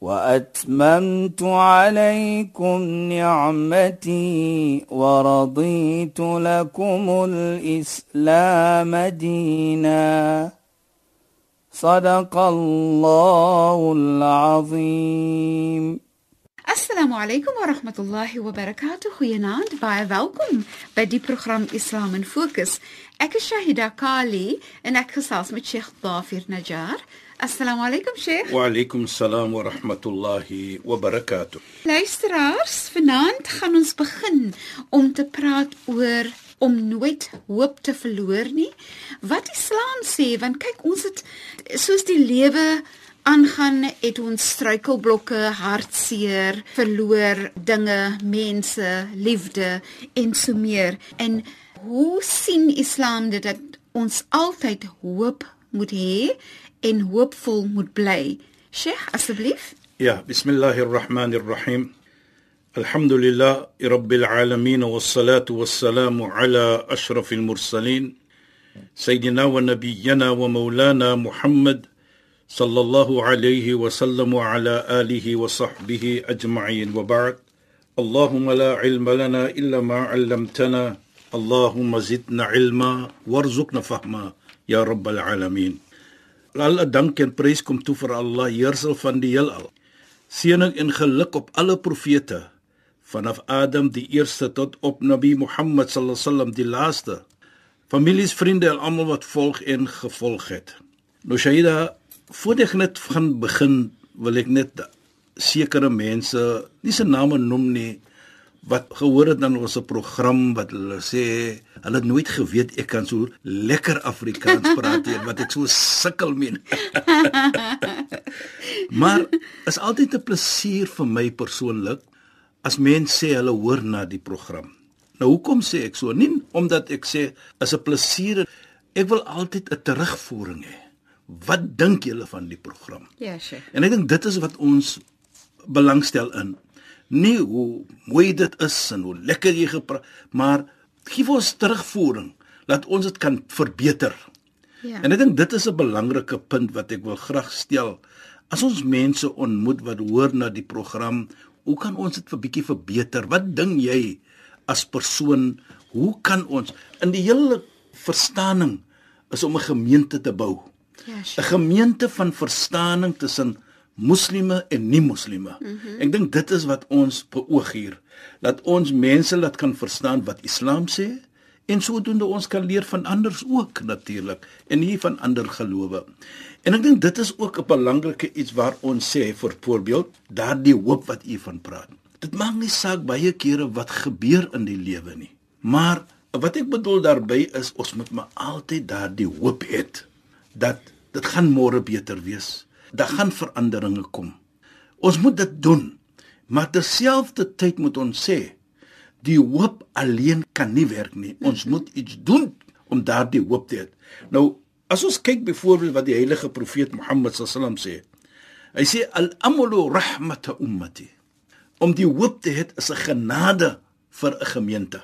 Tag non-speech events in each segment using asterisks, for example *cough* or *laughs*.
واتممت عليكم نعمتي ورضيت لكم الاسلام دينا صدق الله العظيم Assalamu alaykum wa rahmatullahi wa barakatuh. Goeienaand, baie welkom by die program Islam in Fokus. Ek is Shahida Kali en ek gesels met Sheikh Dafir Najjar. Assalamu alaykum Sheikh. Wa alaykum salaam wa rahmatullahi wa barakatuh. Luisteraars, vanaand gaan ons begin om te praat oor om nooit hoop te verloor nie. Wat Islam sê, want kyk ons het soos die lewe aangaan het ons struikelblokke, hartseer, verloor dinge, mense, liefde en so meer. En hoe sien Islam dit dat ons altyd hoop moet hê en hoopvol moet bly. Sheikh, asseblief. Ja, bismillahirrahmanirrahim. الحمد لله رب العالمين والصلاة والسلام على أشرف المرسلين سيدنا ونبينا ومولانا محمد صلى الله عليه وسلم وعلى آله وصحبه أجمعين وبعد اللهم لا علم لنا إلا ما علمتنا اللهم زدنا علما وارزقنا فهما ya rabbal alamin. Alle dank en prys kom toe vir Allah, heerser van die heelal. Seëning en geluk op alle profete vanaf Adam die eerste tot op Nabi Muhammad sallallahu alaihi wasallam die laaste. Families, vriende en almal wat volg en gevolg het. Nou Shaida, voordat ek net gaan begin, wil ek net sekere mense nie se name noem nie wat gehoor het dan ons program wat hulle sê hulle het nooit geweet ek kan so lekker Afrikaans *laughs* praat hier wat ek so sukkel mee. *laughs* maar is altyd 'n plesier vir my persoonlik as mense sê hulle hoor na die program. Nou hoekom sê ek so? Nie omdat ek sê is 'n plesier ek wil altyd 'n terugvoering hê. Wat dink julle van die program? Ja, Sheikh. En ek dink dit is wat ons belangstel in nie hoe mooi dit is en hoe lekker jy gepraat, maar gee vir ons terugvoering dat ons dit kan verbeter. Ja. En ek dink dit is 'n belangrike punt wat ek wil graag stel. As ons mense ontmoet wat hoor na die program, hoe kan ons dit 'n bietjie verbeter? Wat dink jy as persoon, hoe kan ons in die hele verstaaning is om 'n gemeente te bou? Ja, 'n Sheikh. Gemeente van verstaaning tussen moslime en nie moslime. Mm -hmm. Ek dink dit is wat ons beoog hier, dat ons mense laat kan verstaan wat Islam sê en sodoende ons kan leer van anders ook natuurlik en nie van ander gelowe. En ek dink dit is ook 'n belangrike iets waar ons sê vir voorbeeld daardie hoop wat u van praat. Dit maak nie saak baie kere wat gebeur in die lewe nie. Maar wat ek bedoel daarby is ons moet maar altyd daardie hoop hê dat dit gaan môre beter wees daar gaan veranderinge kom. Ons moet dit doen. Maar terselfdertyd moet ons sê die hoop alleen kan nie werk nie. Ons moet iets doen om daardie hoop te hê. Nou, as ons kyk byvoorbeeld wat die heilige profeet Mohammed sallam sê. Hy sê al-amlu rahmatu ummati. Om die hoop te hê is 'n genade vir 'n gemeente.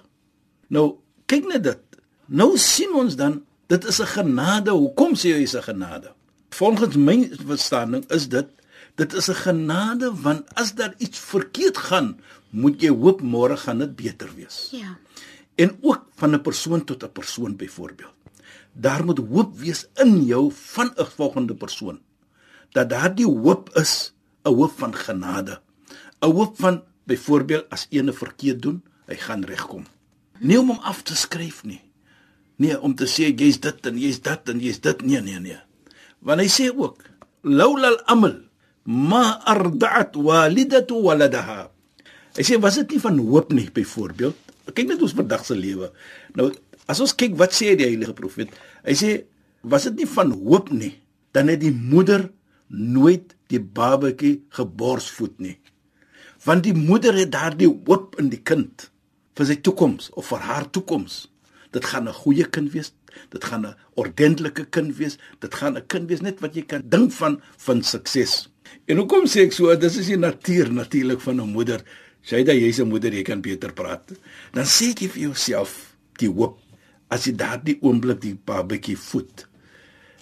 Nou, kyk net dit. Nou sien ons dan dit is 'n genade. Hoekom sê hy is 'n genade? Volgens my verstaaning is dit dit is 'n genade want as daar iets verkeerd gaan, moet jy hoop môre gaan dit beter wees. Ja. En ook van 'n persoon tot 'n persoon byvoorbeeld. Daar moet hoop wees in jou van 'n volgende persoon. Dat daardie hoop is 'n hoop van genade. 'n Hoop van byvoorbeeld as ene verkeerd doen, hy gaan regkom. Nie om hom af te skryf nie. Nee, om te sê jy's dit en jy's dat en jy's dit. Nee, nee, nee want hy sê ook laula al-amal ma arda'at walidatu waladaha. Hy sê was dit nie van hoop nie byvoorbeeld? Kyk net ons vandag se lewe. Nou as ons kyk wat sê die heilige profeet? Hy sê was dit nie van hoop nie dan het die moeder nooit die babatjie geborsvoed nie? Want die moeder het daardie hoop in die kind vir sy toekoms of vir haar toekoms Dit gaan 'n goeie kind wees. Dit gaan 'n ordentlike kind wees. Dit gaan 'n kind wees net wat jy kan dink van van sukses. En hoekom sê ek so? Dis is die natuur natuurlik van 'n moeder. Sy dat jy's 'n moeder, jy kan beter praat. Dan sê jy vir jouself die hoop as jy daardie oomblik die babatjie voed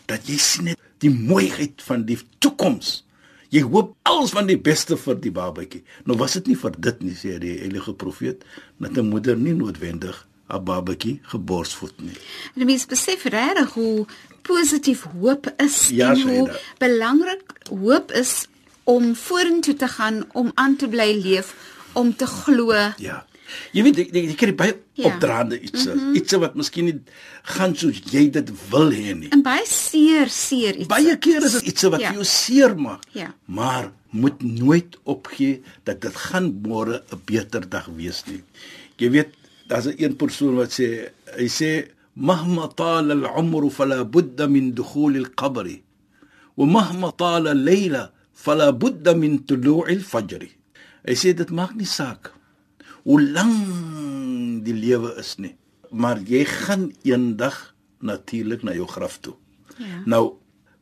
dat jy sien net die mooiheid van die toekoms. Jy hoop alles van die beste vir die babatjie. Nou was dit nie vir dit nie sê die heilige profeet dat 'n moeder nie noodwendig 'n babatjie geborsvoed nie. En mens besef regtig hoe positief hoop is Ja, en hoe belangrik hoop is om vorentoe te gaan, om aan te bly leef, om te glo. Ja. Jy weet ek ek kry baie Ja. opdraande iets mm -hmm. iets wat miskien nie gaan soos jy dit wil hê nie. En baie seer seer iets. Baie kere is dit iets wat Ja. vir jou seer maak. Ja. Maar moet nooit opgee dat dit gaan môre 'n beter dag wees nie. Jy weet, daar's 'n een persoon wat sê hy sê mahma tala al-umru fala budda min dukhul al-qabr wa mahma tala al-layla fala budda min tulu' al-fajr. Hy sê dit maak nie saak hoe lank die lewe is nie, maar jy gaan eendag natuurlik na jou graf toe. Ja. Nou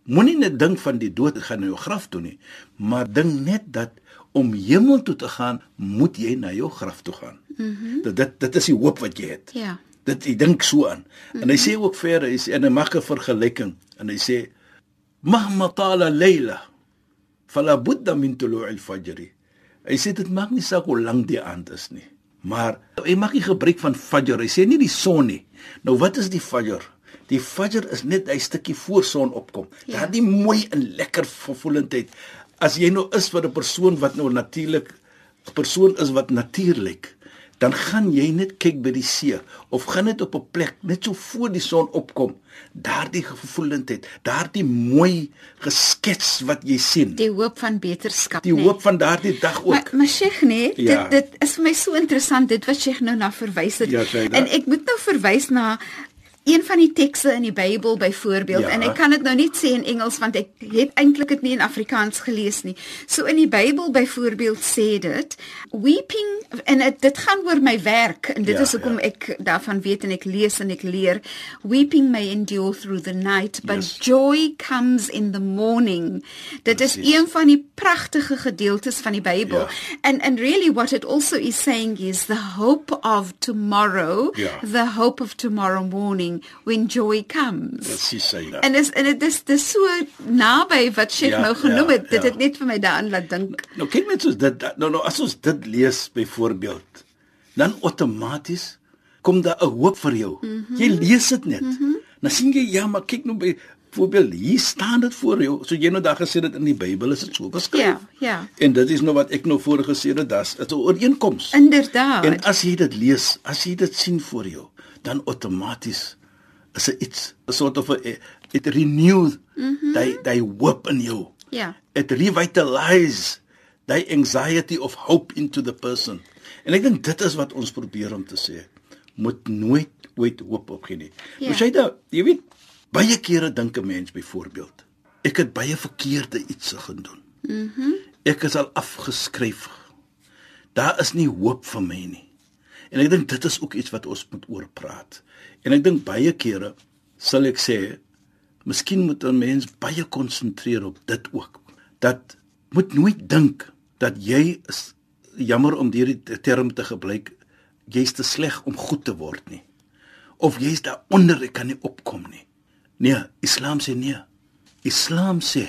moenie net dink van die dood gaan na jou graf toe nie, maar dink net dat om hemel toe te gaan, moet jy na jou graf toe gaan. Mhm. Mm dit, dit dit is die hoop wat jy het. Ja. Dit ek dink so aan. Mm -hmm. En hy sê ook verder, hy sê en hy maak 'n vergelyking en hy sê mahma tala layla fala budda min tulu' al-fajr. Hy sê dit maak nie saak hoe lank die aand is nie. Maar hy maak nie gebruik van fajr. Hy sê nie die son nie. Nou wat is die fajr? Die fajr is net 'n stukkie voor son opkom. Ja. Ja. Daardie mooi en lekker gevoelendheid. As jy nou is vir 'n persoon wat nou natuurlik 'n persoon is wat natuurlik dan gaan jy net kyk by die see of gaan net op 'n plek net so voor die son opkom daardie gevoelendheid daardie mooi geskets wat jy sien Die hoop van beterskap, die nee. hoop van daardie dag ook Maar maar Sheikh nee, Ja. dit dit is vir my so interessant dit wat Sheikh nou na verwys het. Ja, en ek moet nou verwys na een van die tekste in die Bybel byvoorbeeld Ja. en ek kan dit nou nie sê in Engels want ek het eintlik dit nie in Afrikaans gelees nie. So in die Bybel byvoorbeeld sê dit weeping en het, dit gaan oor my werk en dit Ja, is hoekom ja. ek daarvan weet en ek lees en ek leer weeping may endure through the night but Yes. joy comes in the morning. Dit is Precies. een van die pragtige gedeeltes van die Bybel. Ja. And and really what it also is saying is the hope of tomorrow, Ja. the hope of tomorrow morning when joy comes. presies sê dit En is en dit is dis so naby wat Sheikh Ja, nou genoem ja, het. Dit ja. het net vir my daaraan laat dink. nou kyk net soos dit nou nou as ons dit lees byvoorbeeld dan outomaties kom daar 'n hoop vir jou mm. -hmm. jy lees dit net mm -hmm. dan sien jy ja maar kyk nou by voorbeeld hier staan dit voor jou so jy nou daar gesê dit in die Bybel is dit so beskryf Ja, ja. En dit is nou wat ek nou voor gesê het, dis 'n ooreenkoms. Inderdaad. En as jy dit lees, as jy dit sien voor jou, dan outomaties is dit iets 'n soort of 'n it renew mm -hmm. die die hoop in jou. Ja. It revitalize die anxiety of hope into the person. En ek dink dit is wat ons probeer om te sê. Moet nooit ooit hoop opgee nie. Ja. Ja. Jy da, jy weet, baie kere dink 'n mens byvoorbeeld, ek het baie verkeerde iets gedoen. Mhm. Mm ek is al afgeskryf. Daar is nie hoop vir my nie. En ek dink dit is ook iets wat ons moet oor praat. En ek dink baie kere sal ek sê, miskien moet 'n mens baie konsentreer op dit ook. Dat moet nooit dink dat jy is jammer om hierdie term te gebruik, jy's te sleg om goed te word nie. Of jy's daaronder, ek kan nie opkom nie. Nee, Islam sê nee. Islam sê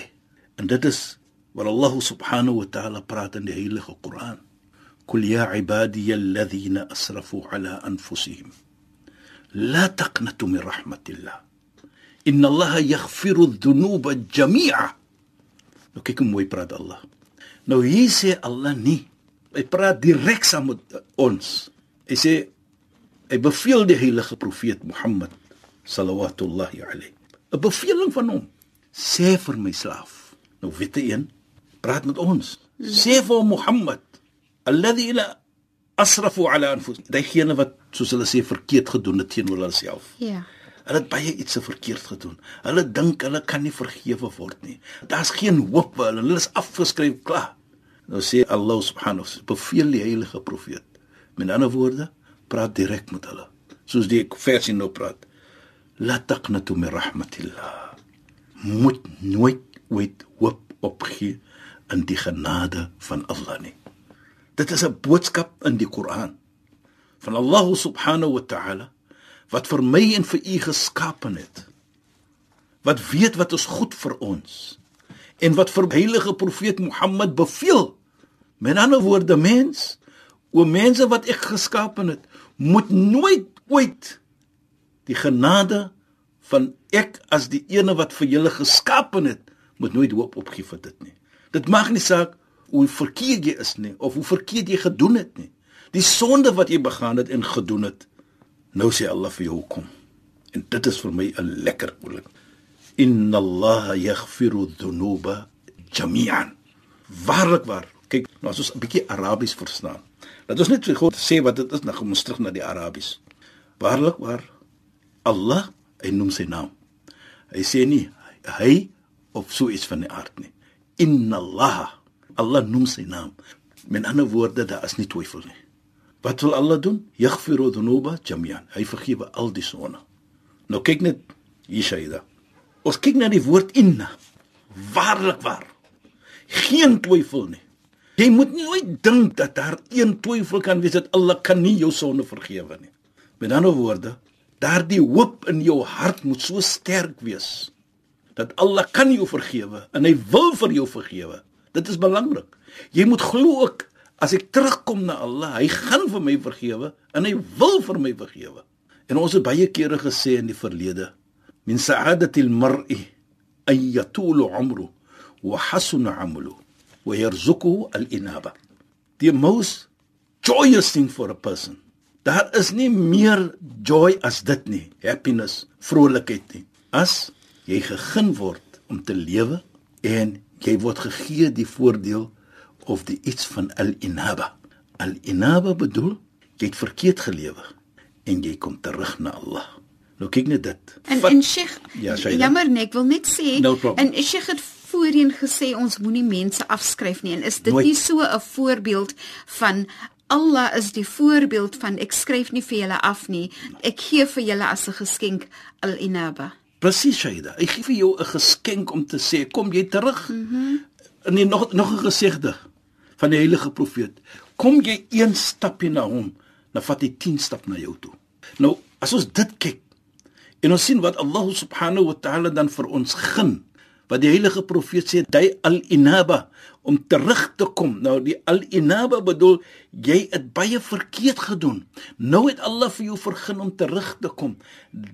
en dit is wat Allah subhanahu wa ta'ala praat in die heilige Koran. Kul ya ibadiy alladhina asrafu ala anfusihim la taqnatu min rahmatillah. Inna Allah yaghfiru adh-dhunuba jami'a. Nou kyk hoe mooi praat Allah. Nou hier sê Allah nie. Hy praat direk saam met ons. Hy sê hy beveel die heilige profeet Mohammed sallallahu alayhi. 'n Beveling van hom. Sê vir my slaaf. Nou jy een, praat met ons. Sê vir Mohammed alladhina asrafu ala anfusihim. Diegene wat soos hulle sê verkeerd gedoen het teenoor hulle self. Ja. Hulle het baie iets verkeerd gedoen. Hulle dink hulle kan nie vergewe word nie. Daar's geen hoop vir hulle. Hulle is afgeskryf klaar. Nou sê Allah subhanahu wa ta'ala, beveel die heilige profeet. Met ander woorde, praat direk met hulle. soos die versie nou praat. La taqnatu min rahmatillah. Moet nooit ooit hoop opgee in die genade van Allah nie. Dit is 'n boodskap in die Koran van Allah subhanahu wa ta'ala wat vir my en vir u geskaap het. Wat weet wat is goed vir ons en wat vir heilige profeet Mohammed beveel. Met ander woorde, mens, o mense wat ek geskaap het, moet nooit ooit die genade van ek as die ene wat vir julle geskaap het, moet nooit hoop opgee vir dit nie. Dit maak nie saak hoe verkeerd jy is nie of hoe verkeerd jy gedoen het nie. Die sonde wat jy begaan het en gedoen het, nou sê Allah vir jou kom. En dit is vir my 'n lekker oomblik. Inna Allah yaghfiru dhunuba jami'an. Waarlik waar. Kyk, nou as ons 'n bietjie Arabies verstaan. Laat ons net vir God sê wat dit is, nou kom ons terug na die Arabies. Waarlik waar Allah, hy noem sy naam. Hy sê nie hy of so iets van die aard nie. Inna Allah. Allah noem sy naam. Met ander woorde, daar is nie twyfel nie. Wat wil Allah doen? Yaghfiru dhunuba jami'an. Hy vergewe al die sonde. Nou kyk net hier Shaida. Ons kyk na die woord inna. Waarlik waar. Geen twyfel nie. Jy moet nooit dink dat daar een twyfel kan wees dat Allah kan nie jou sonde vergewe nie. Met ander woorde, daardie hoop in jou hart moet so sterk wees dat Allah kan jou vergewe en hy wil vir jou vergewe. Dit is belangrik. Jy moet glo ook as ek terugkom na Allah, hy gaan vir my vergewe en hy wil vir my vergewe. En ons het baie kere gesê in die verlede, min sa'adatil mar'i ay yatulu 'umru wa hasuna 'amalu wa yarzuquhu al-inaba. The most joyous thing for a person. Daar is nie meer joy as dit nie, happiness, vrolikheid nie. As jy gegeen word om te lewe en jy word gegee die voordeel of die iets van al-inaba. Al-inaba bedoel jy het verkeerd gelewe en jy kom terug na Allah. Nou kyk net dit. En Vat- en Sheikh, Ja, jammer net, ek wil net sê No en Sheikh het voorheen gesê ons moenie mense afskryf nie en is dit Nooit. nie so 'n voorbeeld van Allah is die voorbeeld van ek skryf nie vir julle af nie. Ek gee vir julle as 'n geskenk al-inaba. Presies, Shaida. Hy gee vir jou 'n geskenk om te sê, kom jy terug. Mm -hmm. Nie, nog nog 'n gesegde van die heilige profeet. Kom jy een stapie na hom, dan vat hy 10 stap na jou toe. Nou, as ons dit kyk en ons sien wat Allah subhanahu wa ta'ala dan vir ons gun, wat die heilige profeet sê, "Dai al-inaba" om terug te kom. Nou die al-inaba bedoel jy het baie verkeerd gedoen. Nou het Allah vir jou vergun om terug te kom.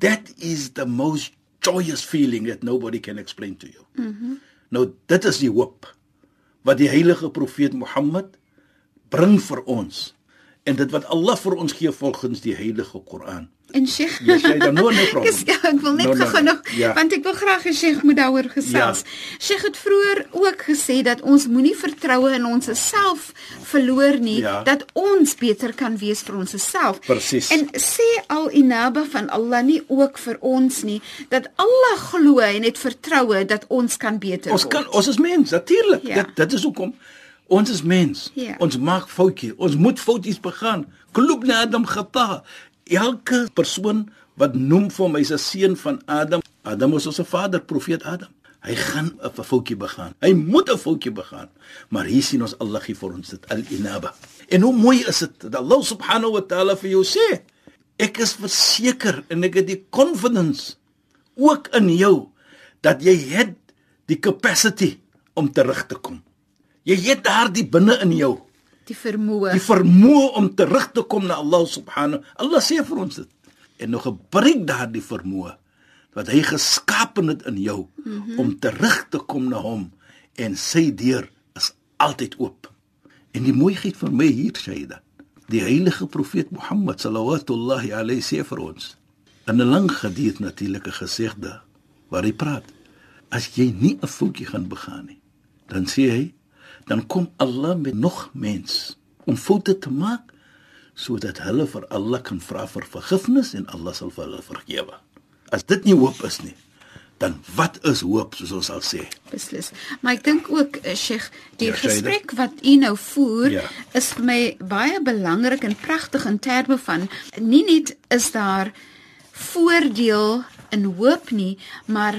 That is the most joyous feeling that nobody can explain to you. Mhm. Mm nou dit is die hoop wat die heilige profeet Mohammed bring vir ons. En dit wat Allah vir ons gee volgens die heilige Koran. En Sheikh, Yes, jy dan no no ek, ja, ek wil net No, no, gou nog ja. want ek wil graag hê Sheikh moet daaroor gesels. Ja. Sheikh het vroeër ook gesê dat ons moenie vertroue in ons self verloor nie, Ja. dat ons beter kan wees vir ons self. Presies. En sê al inaba van Allah nie ook vir ons nie dat Allah glo en het vertroue dat ons kan beter Ons word. kan ons is mens, natuurlik. Ja. Dit dit is hoekom ons is mens. Ja. Ons maak foutjies. Ons moet foutjies begaan. Kulubna Adam khata. Elke persoon wat noem vir hom hy's 'n seun van Adam. Adam was ons vader, profeet Adam. Hy gaan 'n foutjie begaan. Hy moet 'n foutjie begaan. Maar hier sien ons Allah gee vir ons dit al-inaba. En hoe mooi is dit dat Allah subhanahu wa ta'ala vir jou sê, ek is verseker en ek het die confidence ook in jou dat jy het die capacity om terug te kom. Jy het daardie binne in jou, die vermoë. die vermoë om terug te kom na Allah subhanahu. Allah sê vir ons dit. En nou gebruik daardie vermoë wat hy geskaap het in jou mm -hmm. om terug te kom na hom en sy deur is altyd oop. En die mooiheid vir my hier Shaida. Die heilige profeet Mohammed sallallahu alayhi sê vir ons in 'n lang gediet natuurlike gesegde waar hy praat. As jy nie 'n foutjie gaan begaan nie, dan sê hy, dan kom Allah met nog mens om foute te maak sodat hulle vir Allah kan vra vir vergifnis en Allah sal vir hulle vergewe. As dit nie hoop is nie, dan wat is hoop soos ons al sê? beslis. Maar ek dink ook eh, Sheikh, die Ja, gesprek wat u nou voer Ja. is vir my baie belangrik en pragtig in terme van nie net is daar voordeel in hoop nie, maar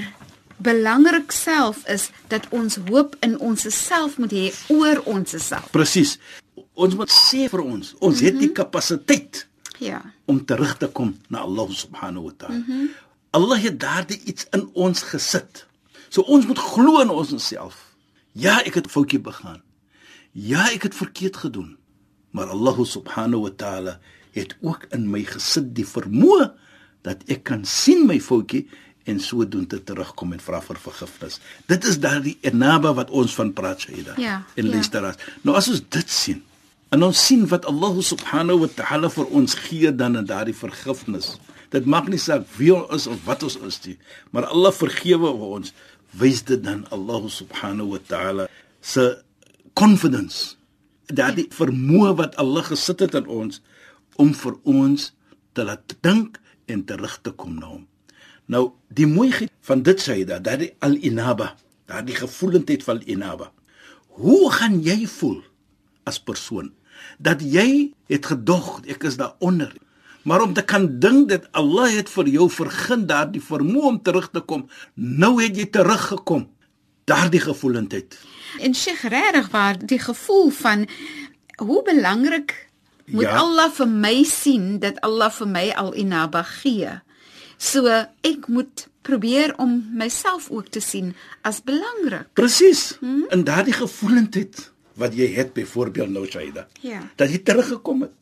belangrik self is dat ons hoop in ons self moet hê oor ons self. Presies. Ons moet sê vir ons, ons het die kapasiteit Ja. om terug te kom na Allah subhanahu wa ta'ala. Mm -hmm. Allah het daardie iets in ons gesit. So ons moet glo in ons self. Ja, ek het 'n foutjie begaan. Ja, ek het verkeerd gedoen. Maar Allah subhanahu wa ta'ala het ook in my gesit die vermoë dat ek kan sien my foutjie en sodoende terugkom en vra vir vergifnis. Dit is daardie enaba wat ons van praat Shaida. Ja, en ja. luisteraars. Nou as ons dit sien en ons sien wat Allah subhanahu wa ta'ala vir ons gee dan in daardie vergifnis. Dit maak nie saak wie ons is of wat ons is nie, maar Allah vergewe ons. Wys dit dan Allah subhanahu wa ta'ala se confidence. Daardie vermoë wat Allah gesit het in ons om vir ons te laat dink en terug te kom na hom. Nou, die mooiheid van dit sê dat daardie al-inaba, daardie gevoelendheid van al-inaba. Hoe gaan jy voel as persoon dat jy het gedog ek is daaronder maar om te kan dink dat Allah het vir jou vergun daardie vermoë om terug te kom nou het jy teruggekom daardie gevoelendheid En Sheikh regtig waar die gevoel van hoe belangrik moet Ja. Allah vir my sien dat Allah vir my al inaba gee. So ek moet probeer om myself ook te sien as belangrik. presies hmm? in daardie gevoelendheid wat jy het byvoorbeeld nou Shaida Ja. dat jy teruggekom het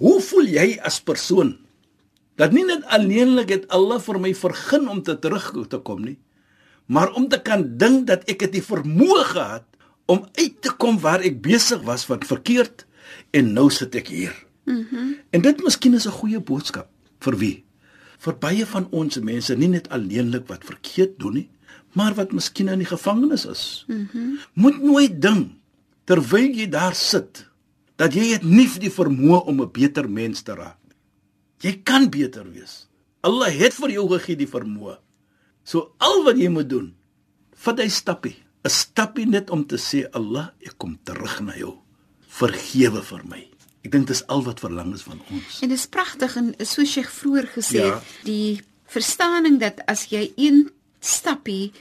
hoe voel jy as persoon dat nie net alleenlik het Allah vir my vergun om te terug te kom nie maar om te kan dink dat ek het die vermoë gehad om uit te kom waar ek besig was wat verkeerd en nou sit ek hier. Mhm. Mm en dit miskien is 'n goeie boodskap vir wie? Vir baie van ons mense, nie net alleenlik wat verkeerd doen nie, maar wat miskien in die gevangenis is. Mm Moet nooit dink terwyl jy daar sit dat jy het nie die vermoë om 'n beter mens te raak. Jy kan beter wees. Allah het vir jou gegee die vermoë. So al wat jy moet doen, vat hy stappie, 'n stappie net om te sê Allah, ek kom terug na jou. Vergewe vir my. Ek dink dis al wat verlang is van ons. En dit is pragtig en soos Sheikh vroeër gesê Ja. het, die verstaaning dat as jy een stappie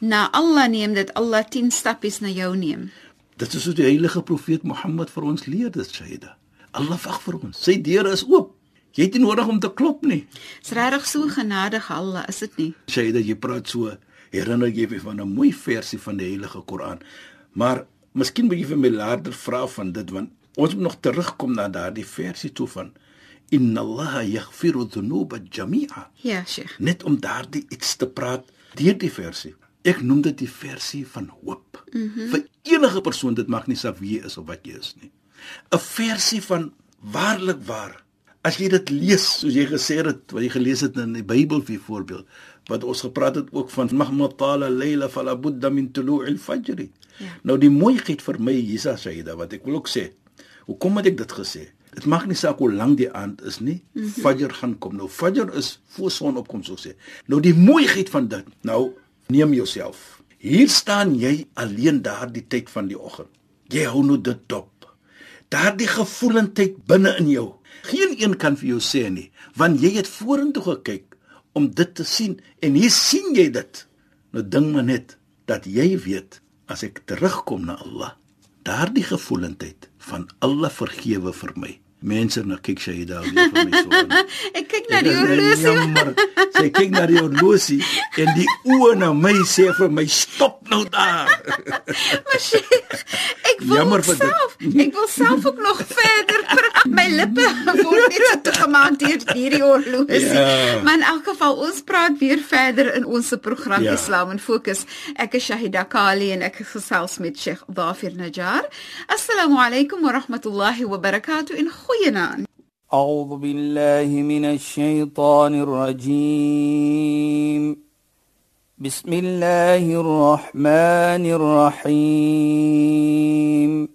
na Allah neem, dat Allah 10 stappies na jou neem. Dit is hoe die heilige profeet Mohammed vir ons leer dit Shaida. Allah wag vir ons. Sy deure is oop. Jy het nie nodig om te klop nie. Dis regtig so genadig Allah, is dit nie? Shaida, jy praat so. Herinner jy my van 'n mooi versie van die heilige Koran. Maar miskien moet jy vir my later vra van dit want ons moet nog terugkom na daardie versie toe van Inna Allah yaghfiru dhunuba jami'a. Ja, Sheikh. net om daardie iets te praat deur die versie. Ek noem dit die versie van hoop. Mm -hmm. Vir enige persoon dit maak nie saak wie jy is of wat jy is nie. 'n Versie van waarlik waar. As jy dit lees, soos jy gesê het, wat jy gelees het in die Bybel byvoorbeeld, wat ons gepraat het ook van mahma tala layla fala budda min tulu'il fajr. Ja. Nou die mooiheid vir my hiersa Saida wat ek wil ook sê. Hoekom het ek dit gesê? Dit maak nie saak hoe lank die aand is nie. Mm -hmm. Fajr gaan kom. Nou Fajr is voor son opkom so sê. Nou die mooiheid van dit. Nou neem jouself. Hier staan jy alleen daardie tyd van die oggend. Jy hou nou dit dop. Daardie gevoelendheid binne in jou. Geen een kan vir jou sê nie, want jy het vorentoe gekyk om dit te sien en hier sien jy dit. Nou ding maar net dat jy weet as ek terugkom na Allah, daardie gevoelendheid van Allah vergewe vir my. Mense nou kyk sy daar weer vir my so. *laughs* Ek kyk na die horlosie. Jammer. Sy kyk na die horlosie en die oë na my sê vir my stop nou daar. *laughs* Maar Sheikh, ek wil Jammer vir dit. self, ek wil self ook nog *laughs* verder praat My lippe *laughs* word net so toegemaak deur hierdie horlosie. Ja. Maar in elk geval ons praat weer verder in ons program Ja. Islam en Fokus. Ek is Shahida Kali en ek gesels met Sheikh Dafir Najjar. Assalamu alaykum wa rahmatullahi wa barakatuh in goeienaand. أعوذ بالله من الشيطان الرجيم بسم الله الرحمن الرحيم